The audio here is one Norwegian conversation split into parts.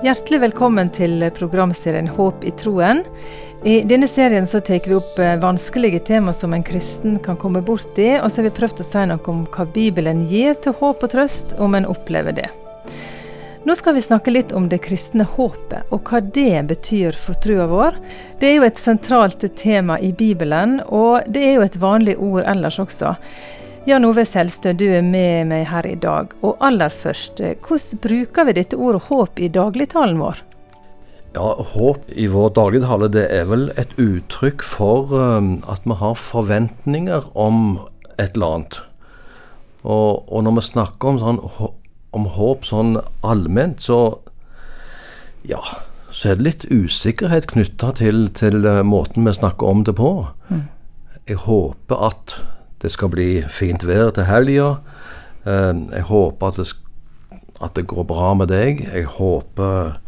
Hjertelig velkommen til programserien Håp i troen. I denne serien så tar vi opp eh, vanskelige tema som en kristen kan komme borti, og så har vi prøvd å si noe om hva Bibelen gir til håp og trøst, om en opplever det. Nå skal vi snakke litt om det kristne håpet, og hva det betyr for trua vår. Det er jo et sentralt tema i Bibelen, og det er jo et vanlig ord ellers også. Jan Ove Selstø, du er med meg her i dag. Og aller først, hvordan bruker vi dette ordet håp i dagligtalen vår? Ja, Håp i vår dagligtale det er vel et uttrykk for um, at vi har forventninger om et eller annet. Og, og når vi snakker om, sånn, om håp sånn allment, så ja, så er det litt usikkerhet knytta til, til, uh, måten vi snakker om det på. Mm. Jeg håper at det skal bli fint vær til helga. Eh, jeg håper at det, at det, går bra med deg. Jeg håper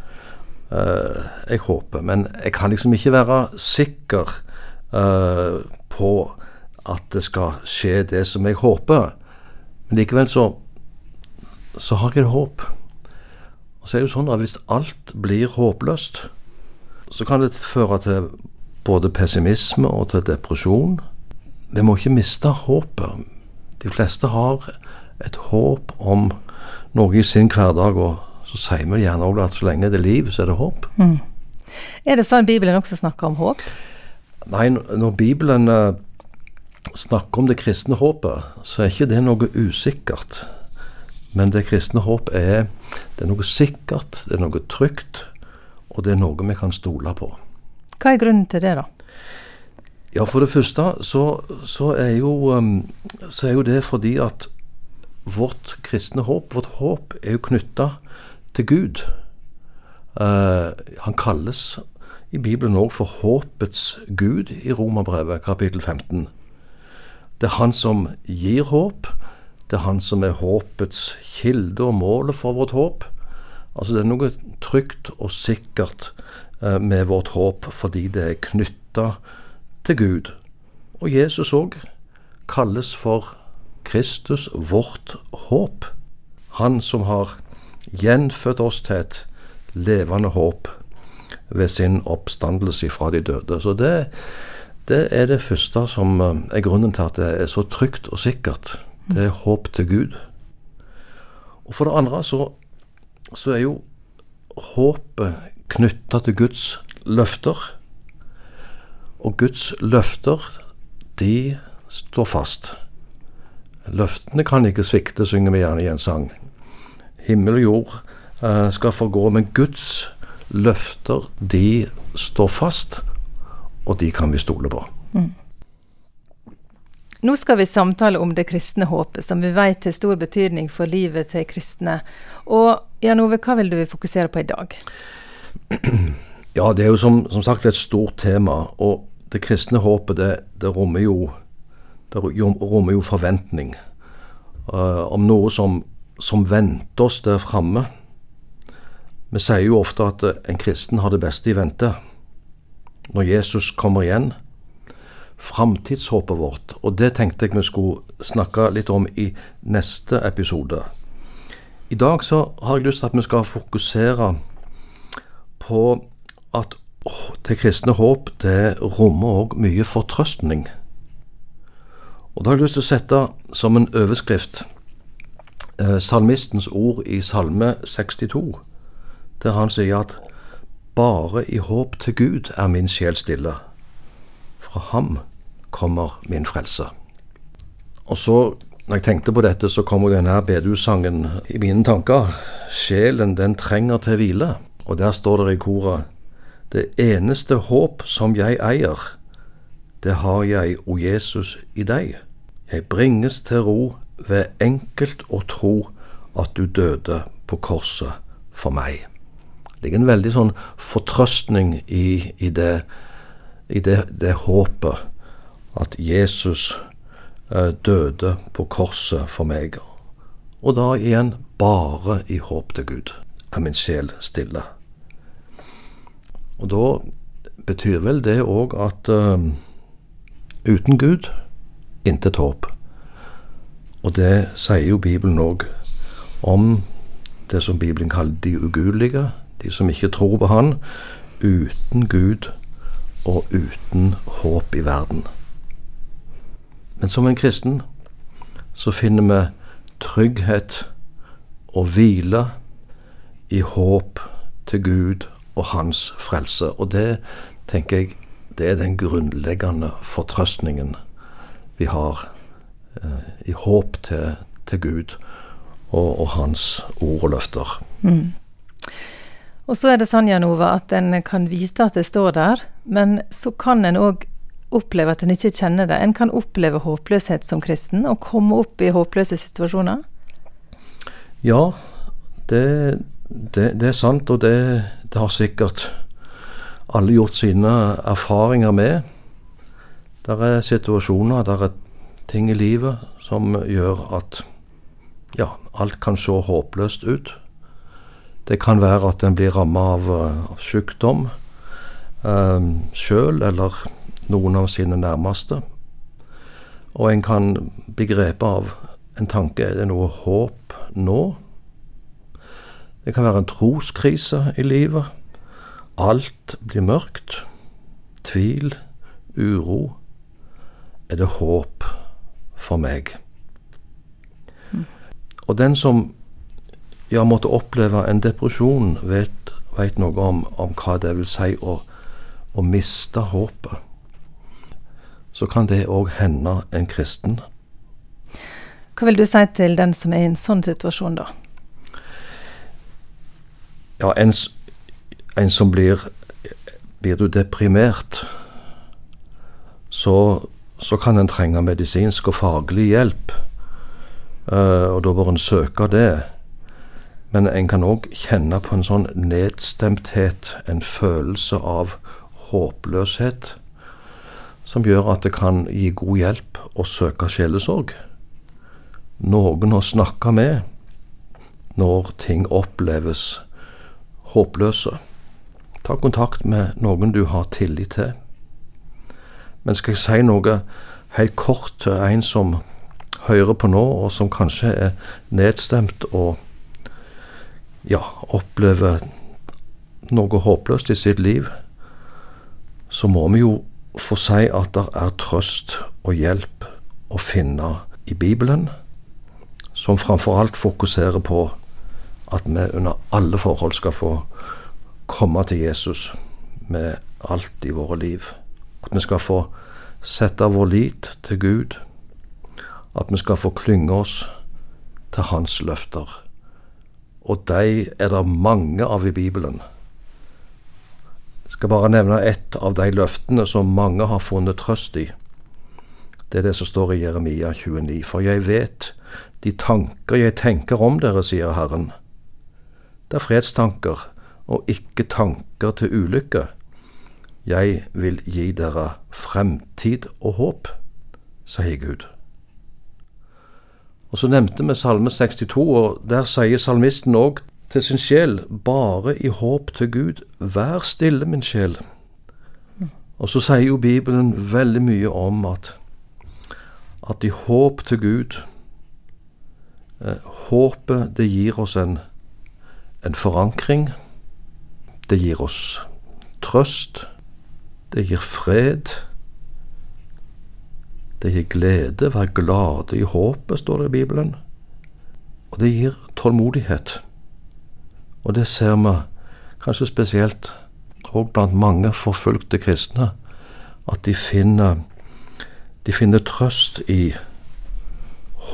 eh, Jeg håper. Men jeg kan liksom ikke være sikker eh, på at det skal skje det som jeg håper. Men likevel så, så har jeg et håp. Og så er det jo sånn at hvis alt blir håpløst, så kan det føre til både pessimisme og til depresjon vi må ikke miste håpet. De fleste har et håp om noe i sin hverdag, og så sier vi gjerne òg at så lenge det er liv, så er det håp. Mm. Er det sånn Bibelen også snakker om håp? Nei, når Bibelen uh, snakker om det kristne håpet, så er ikke det noe usikkert. Men det kristne håp er, det er noe sikkert, det er noe trygt, og det er noe vi kan stole på. Hva er grunnen til det, da? Ja, for det første så, så, er jo, um, så, er jo, det fordi at vårt kristne håp, vårt håp, er jo knytta til Gud. Uh, han kalles i Bibelen òg for håpets Gud i Romerbrevet kapittel 15. Det er han som gir håp. Det er han som er håpets kilde og målet for vårt håp. Altså det er noe trygt og sikkert uh, med vårt håp fordi det er knytta til Gud. Og Jesus òg kalles for Kristus vårt håp. Han som har gjenfødt oss til et levende håp ved sin oppstandelse fra de døde. Så det, det er det første som eh, er grunnen til at det er så trygt og sikkert. Det er håp til Gud. Og for det andre så, så er jo håpet knytta til Guds løfter. Og Guds løfter, de står fast. Løftene kan ikke svikte, synger vi gjerne i en sang. Himmel og jord uh, skal forgå, men Guds løfter, de står fast, og de kan vi stole på. Mm. Nå skal vi samtale om det kristne håpet, som vi vet har stor betydning for livet til kristne. Og Jan Ove, hva vil du fokusere på i dag? Ja, det er jo som, som sagt et stort tema. og det kristne håpet, det, det, rommer, jo, det rommer jo forventning uh, om noe som, som venter oss der framme. Vi sier jo ofte at en kristen har det beste i vente. Når Jesus kommer igjen. Framtidshåpet vårt, og det tenkte jeg vi skulle snakke litt om i neste episode. I dag så har jeg lyst til at vi skal fokusere på at det kristne håp det rommer òg mye fortrøstning. Og Da har jeg lyst til å sette som en overskrift eh, salmistens ord i Salme 62, der han sier at bare i håp til Gud er min sjel stille. Fra ham kommer min frelse. Og så, når jeg tenkte på dette, så kom denne bedusangen i mine tanker. Sjelen, den trenger til hvile. Og der står det i koret det eneste håp som jeg eier, det har jeg, o Jesus, i deg. Jeg bringes til ro ved enkelt å tro at du døde på korset for meg. Det ligger en veldig sånn fortrøstning i, i, det, i det, det, håpet at Jesus eh, døde på korset for meg. Og da igjen bare i håp til Gud er min sjel stille. Og da betyr vel det òg at uh, uten Gud intet håp. Og det sier jo Bibelen òg om det som Bibelen kaller de ugudelige, de som ikke tror på Han, uten Gud og uten håp i verden. Men som en kristen så finner vi trygghet og hvile i håp til Gud og Hans frelse. Og det tenker jeg det er den grunnleggende fortrøstningen vi har eh, i håp til, til Gud og, og, Hans ord og løfter. Mm. Og så er det sånn, Jan Ove, at en kan vite at det står der, men så kan en òg oppleve at en ikke kjenner det. En kan oppleve håpløshet som kristen, og komme opp i håpløse situasjoner. Ja, det, det, det er sant, og det, det, har sikkert alle gjort sine erfaringer med. Det er situasjoner, det er ting i livet som gjør at ja, alt kan se håpløst ut. Det kan være at en blir ramma av, av sykdom eh, sjøl eller noen av sine nærmeste. Og en kan bli grepet av en tanke er det noe håp nå? Det kan være en troskrise i livet. Alt blir mørkt. Tvil, uro. Er det håp for meg? Mm. Og den som ja, måtte oppleve en depresjon, vet, vet noe om, om, hva det vil si å, å miste håpet. Så kan det òg hende en kristen. Hva vil du si til den som er i en sånn situasjon, da? Ja, en, en som blir Blir du deprimert, så, så kan en trenge medisinsk og faglig hjelp. Uh, og da bør en søke det. Men en kan òg kjenne på en sånn nedstemthet, en følelse av håpløshet, som gjør at det kan gi god hjelp å søke sjelesorg. Noen å snakke med når ting oppleves håpløse. Ta kontakt med noen du har tillit til. Men skal jeg si noe helt kort til en som hører på nå, og som kanskje er nedstemt og ja, opplever noe håpløst i sitt liv, så må vi jo få si at det er trøst og hjelp å finne i Bibelen, som framfor alt fokuserer på at vi under alle forhold skal få komme til Jesus med alt i våre liv. At vi skal få sette vår lit til Gud. At vi skal få klynge oss til Hans løfter og de er det mange av i Bibelen. Jeg skal bare nevne ett av de løftene som mange har funnet trøst i. Det er det som står i Jeremia 29. For jeg vet de tanker jeg tenker om dere, sier Herren. Det er fredstanker og ikke tanker til ulykke. Jeg vil gi dere fremtid og håp, sier Gud. Og så nevnte vi Salme 62, og der sier salmisten òg til sin sjel, bare i håp til Gud, vær stille, min sjel. Og så sier jo Bibelen veldig mye om at, at i håp til Gud eh, Håpet, det gir oss en, en forankring. Det gir oss trøst. Det gir fred. Det gir glede, vær glade i håpet, står det i Bibelen. Og det gir tålmodighet. Og det ser vi kanskje spesielt òg blant mange forfulgte kristne, at de finner, de finner trøst i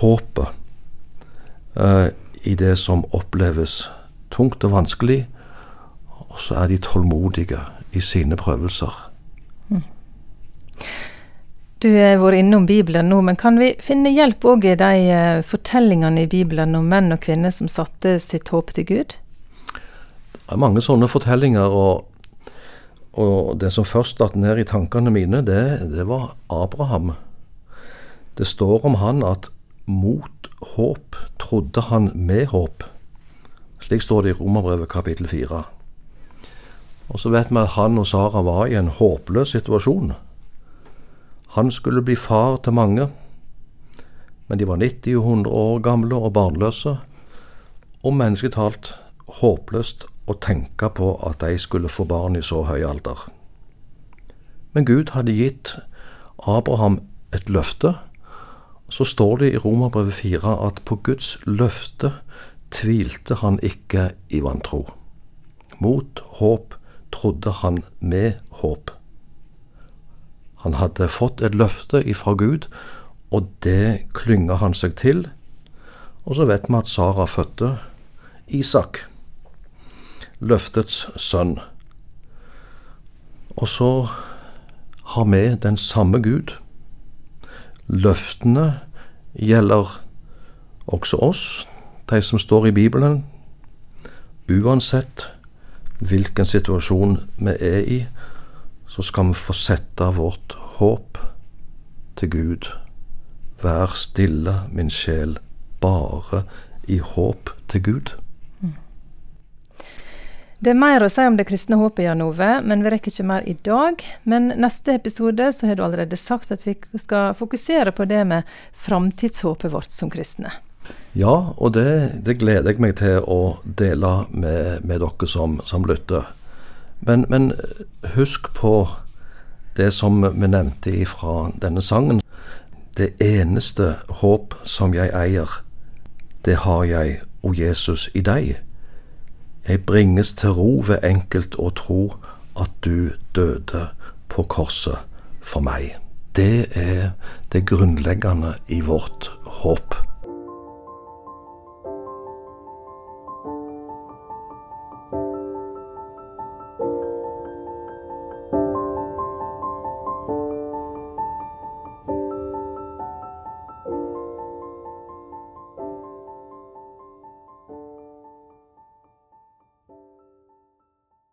håpet, eh, i det som oppleves tungt og vanskelig, og så er de tålmodige i sine prøvelser. Mm. Du har vært innom Bibelen nå, men kan vi finne hjelp òg i de uh, fortellingene i Bibelen om menn og kvinner som satte sitt håp til Gud? Det er mange sånne fortellinger, og, og det som først datt ned i tankene mine, det, det, var Abraham. Det står om han at mot håp trodde han med håp. Slik står det i Romerbrevet kapittel 4. Og så vet vi at han og Sara var i en håpløs situasjon. Han skulle bli far til mange, men de var 90 og 100 år gamle og barnløse, og mennesketalt håpløst å tenke på at de skulle få barn i så høy alder. Men Gud hadde gitt Abraham et løfte. Så står det i Romerbrevet 4 at på Guds løfte tvilte han ikke i vantro. Mot håp trodde han med håp. Han hadde fått et løfte ifra Gud, og det klynga han seg til. Og så vet vi at Sara fødte Isak, løftets sønn. Og så har vi den samme Gud. Løftene gjelder også oss, de som står i Bibelen. Uansett hvilken situasjon vi er i, så skal vi få sette vårt håp til Gud. Vær stille, min sjel, bare i håp til Gud. Det er mer å si om det kristne håpet, Jan Ove, men vi rekker ikke mer i dag. Men neste episode så har du allerede sagt at vi skal fokusere på det med framtidshåpet vårt som kristne. Ja, og det, det, gleder jeg meg til å dele med, med dere som, som lytter. Men, men, husk på det som vi nevnte fra denne sangen. Det eneste håp som jeg eier, det har jeg, o Jesus, i deg. Jeg bringes til ro ved enkelt å tro at du døde på korset for meg. Det er det grunnleggende i vårt håp.